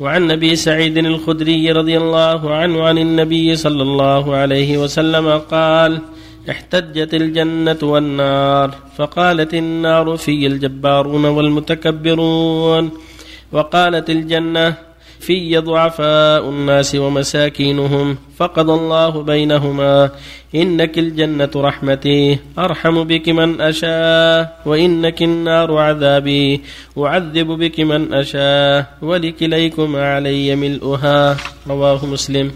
وعن أبي سعيد الخدري رضي الله عنه عن النبي صلى الله عليه وسلم قال احتجت الجنة والنار فقالت النار في الجبارون والمتكبرون وقالت الجنة في ضعفاء الناس ومساكينهم فقضى الله بينهما إنك الجنة رحمتي أرحم بك من أشاء وإنك النار عذابي أعذب بك من أشاء ولكليكما علي ملؤها رواه مسلم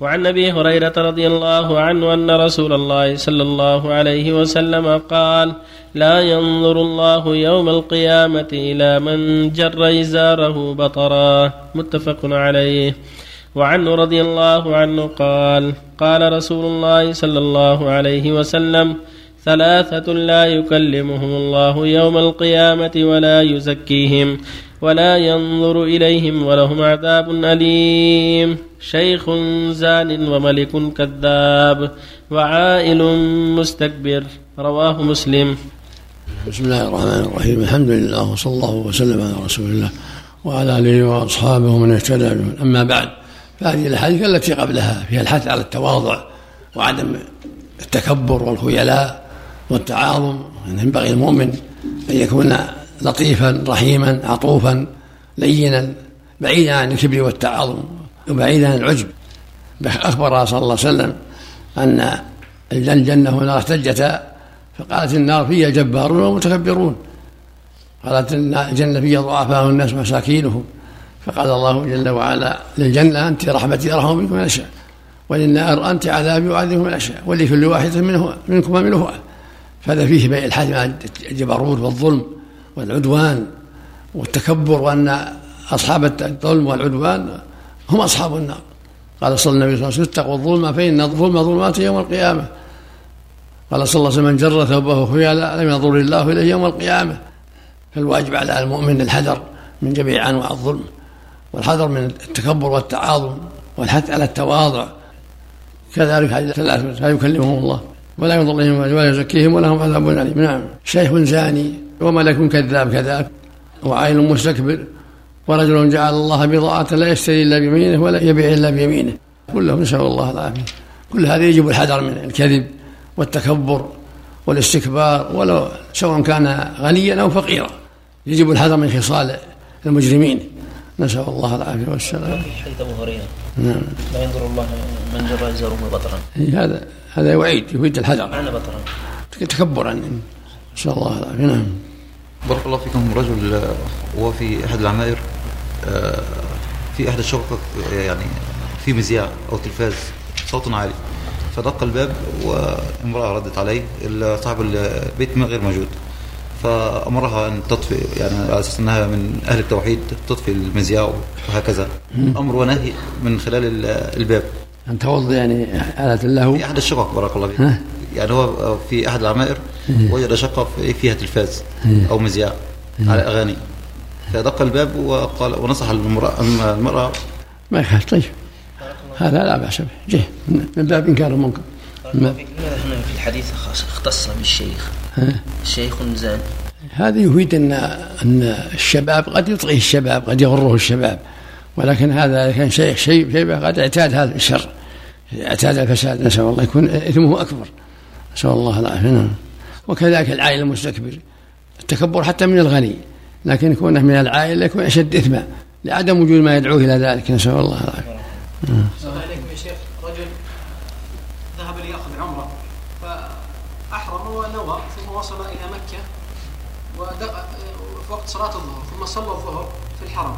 وعن أبي هريرة رضي الله عنه أن رسول الله صلى الله عليه وسلم قال لا ينظر الله يوم القيامة إلى من جر إزاره بطرا. متفق عليه. وعنه رضي الله عنه قال قال رسول الله صلى الله عليه وسلم ثلاثة لا يكلمهم الله يوم القيامة ولا يزكيهم ولا ينظر إليهم ولهم عذاب أليم. شيخ زان وملك كذاب وعائل مستكبر. رواه مسلم. بسم الله الرحمن الرحيم. الحمد لله وصلى الله وسلم على رسول الله وعلى آله وأصحابه ومن اهتدى بهم أما بعد فهذه الأحاديث التي قبلها فيها الحث على التواضع وعدم التكبر والخيلاء والتعاظم ينبغي المؤمن أن يكون لطيفا رحيما عطوفا لينا بعيدا عن الكبر والتعاظم وبعيدا عن العجب. أخبر صلى الله عليه وسلم أن الجنة والنار احتجتا فقالت النار فيها جبارون ومتكبرون. قالت الجنة فيها ضعفاء الناس مساكينهم. فقال الله جل وعلا للجنة أنت رحمتي أرحم بكم من أشاء وللنار أنت عذابي أعذب من أشاء ولكل واحد منه منكم منه فهذا فيه بيع الحاج الجبروت والظلم والعدوان والتكبر وأن أصحاب الظلم والعدوان هم أصحاب النار. قال صلى الله عليه وسلم اتقوا الظلم فإن الظلم ظلمات يوم القيامة. قال صلى الله عليه وسلم من جر ثوبه خيالا لم ينظر الله إليه يوم القيامة. فالواجب على المؤمن الحذر من جميع أنواع الظلم والحذر من التكبر والتعاظم والحث على التواضع. كذلك ثلاثة لا يكلمهم الله. ولا ينظر إليهم ولا يزكيهم ولهم عذاب أليم. نعم. شيخ زاني وملك كذاب كذلك وعائل مستكبر ورجل جعل الله بضاعة لا يشتري إلا بيمينه ولا يبيع إلا بيمينه. كلهم نسأل الله العافية. كل هذا يجب الحذر من الكذب والتكبر والاستكبار ولو سواء كان غنيا أو فقيرا. يجب الحذر من خصال المجرمين. نسأل الله العافية والسلام. في حديث أبو هريرة نعم. لا ينظر الله من جر إزاره بطرا. هذا هذا يعيد يفيد الحذر. معنى بطرا. تكبرا. نسأل الله العافية. نعم. بارك الله فيكم. رجل وهو في أحد العمائر في احدى الشقق يعني في مذياع أو تلفاز صوت عالي. فدق الباب وامرأة ردت عليه صاحب البيت غير موجود. فأمرها أن تطفئ يعني على أساس إنها من أهل التوحيد تطفئ المذياع وهكذا. أمر ونهي من خلال الباب. ان توضي يعني آلة له؟ في أحد الشقق بارك الله فيك. يعني هو في أحد العمائر وجد شقة فيها تلفاز أو مذياع على أغاني. فدق الباب وقال ونصح المرأة المرأة. ما يخالف طيب. هذا لا بأس به. جه. من باب إنكار المنكر. لماذا هنا في الحديث اختص بالشيخ. شيخ زان هذا يفيد ان أن الشباب قد يطغيه الشباب قد يغره الشباب ولكن هذا كان شيخ شيء شيبه قد اعتاد هذا الشر. اعتاد الفساد. نسأل الله يكون إثمه أكبر. نسأل الله العافية. نعم. وكذلك العائل المستكبر. التكبر حتى من الغني لكن كونه من العائلة يكون أشد إثما لعدم وجود ما يدعوه إلى ذلك. نسأل الله العافية. السلام عليكم يا شيخ رجل ذهب ليأخذ عمرة. فأحرم ونوى ثم وصل إلى مكة في وقت صلاة الظهر ثم صلى الظهر في الحرم.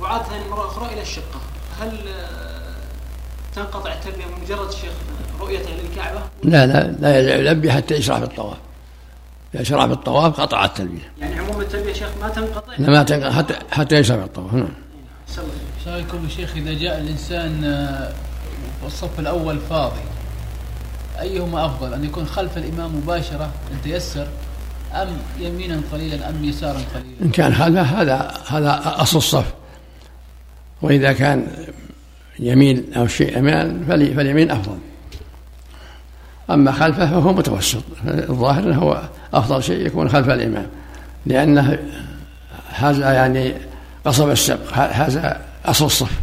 وعاد ثاني مرة أخرى إلى الشقة. هل تنقطع التلبية بمجرد شيخ رؤيته للكعبة؟ لا لا لا يلبي حتى يشرع في الطواف. إذا شرع في الطواف قطع التلبية يعني عموم التلبية شيخ ما تنقطع؟ لا ما تنقطع. حتى حتى يشرع في الطواف نعم. رايكم يا شيخ إذا جاء الإنسان والصف الأول فاضي أيهما أفضل؟ أن يكون خلف الإمام مباشرة إن تيسر أم يمينا قليلا أم يسارا قليلا؟ إن كان خلفه هذا هذا أصل الصف. وإذا كان يمين أو شيء أمام فاليمين أفضل. أما خلفه فهو متوسط. الظاهر أنه هو أفضل شيء يكون خلف الإمام. لأنه هذا يعني قصب السبق. هذا أصل الصف.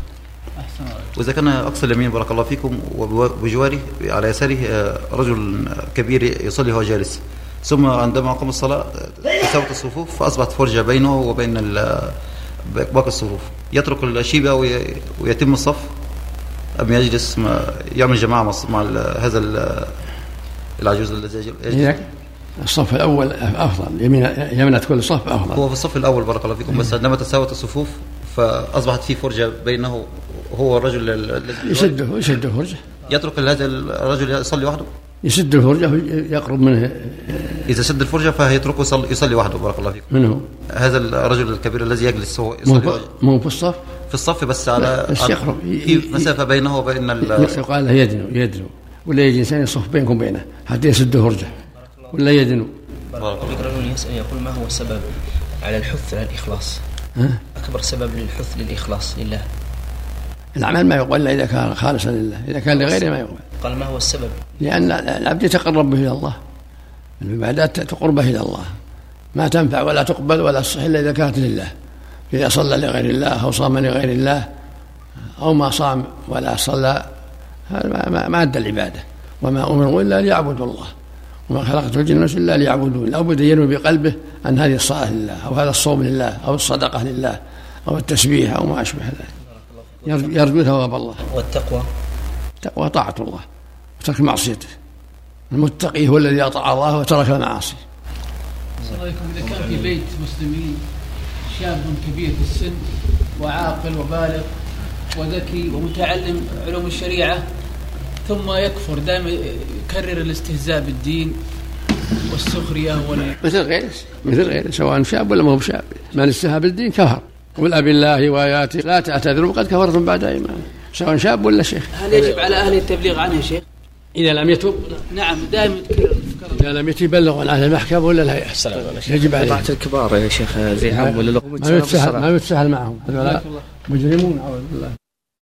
وإذا كان أقصى اليمين بارك الله فيكم وبجواره على يساره آه، رجل كبير يصلي وهو جالس. ثم عندما قام الصلاة آه، تساوت الصفوف فأصبحت فرجه بينه وبين ال- باقي الصفوف. يترك الشيبه وي- ويتم الصف. أم يجلس يعمل جماعة مع هذا ال- العجوز الذي يجلس. هي الصف الأول أفضل. يمين يمنة كل صف أفضل. هو في الصف الأول بارك الله فيكم بس عندما تساوت الصفوف فأصبحت في فرجة بينه هو الرجل ال- الذي يسده يسده فرجة. يترك هذا الرجل يصلي وحده؟ يسد الفرجة ويقرب منه. إذا سد الفرجة فهيتركه يصلي, يصلي وحده بارك الله فيكم منه هذا الرجل الكبير الذي يجلس هو يصلي. مو في الصف؟ في الصف بس على بس يقرب. في مسافة بينه وبين ال- يقال له يدنو يدنو. ولا يجي إنسان يصف بينكم وبينه حتى يسد فرجة. ولا يدنو. بارك الله بك رجل يسأل يقول ما هو السبب على الحث على الإخلاص؟ ها؟ أكبر سبب للحث للإخلاص لله. العمل ما يقبل إلا إذا كان خالصا لله إذا كان لغيره ما يقبل. قال ما هو السبب؟ لأن العبد يتقرب به إلى الله. العبادات تقربه إلى الله. ما تنفع ولا تقبل ولا تصح إلا إذا كانت لله. إذا صلى لغير الله أو صام لغير الله أو ما صام ولا صلى هذا ما- أدى العبادة. وما أمروا إلا ليعبدوا الله. وما خلقت الجن والإنس إلا ليعبدون. لابد ينوي بقلبه أن هذه الصلاة لله أو هذا الصوم لله أو الصدقة لله أو التسبيح أو ما أشبه ذلك. يرجو, ثواب الله. والتقوى؟ التقوى طاعة الله وترك معصيته. المتقي هو الذي أطاع الله وترك المعاصي عليكم. إذا كان في بيت مسلمين شاب كبير في السن وعاقل وبالغ وذكي ومتعلم علوم الشريعة ثم يكفر دائما يكرر الاستهزاء بالدين والسخرية وال مثل غيره مثل غيره سواء شاب ولا ما هو بشاب. من استهى بالدين كفر. قل أبي الله وآياته لا تعتذروا قد كفرتم بعد إيمان سواء شاب ولا شيخ. هل يجب على أهل التبليغ عنه شيخ؟ إذا لم يتوب. نعم دائما يتكرر إذا لم يتبلغ عن أهل المحكمة ولا الهيئة يجب عليه. طاعة الكبار يا شيخ زي عم ولا ما يتسهل ما يتسهل معهم. مجرمون أعوذ بالله.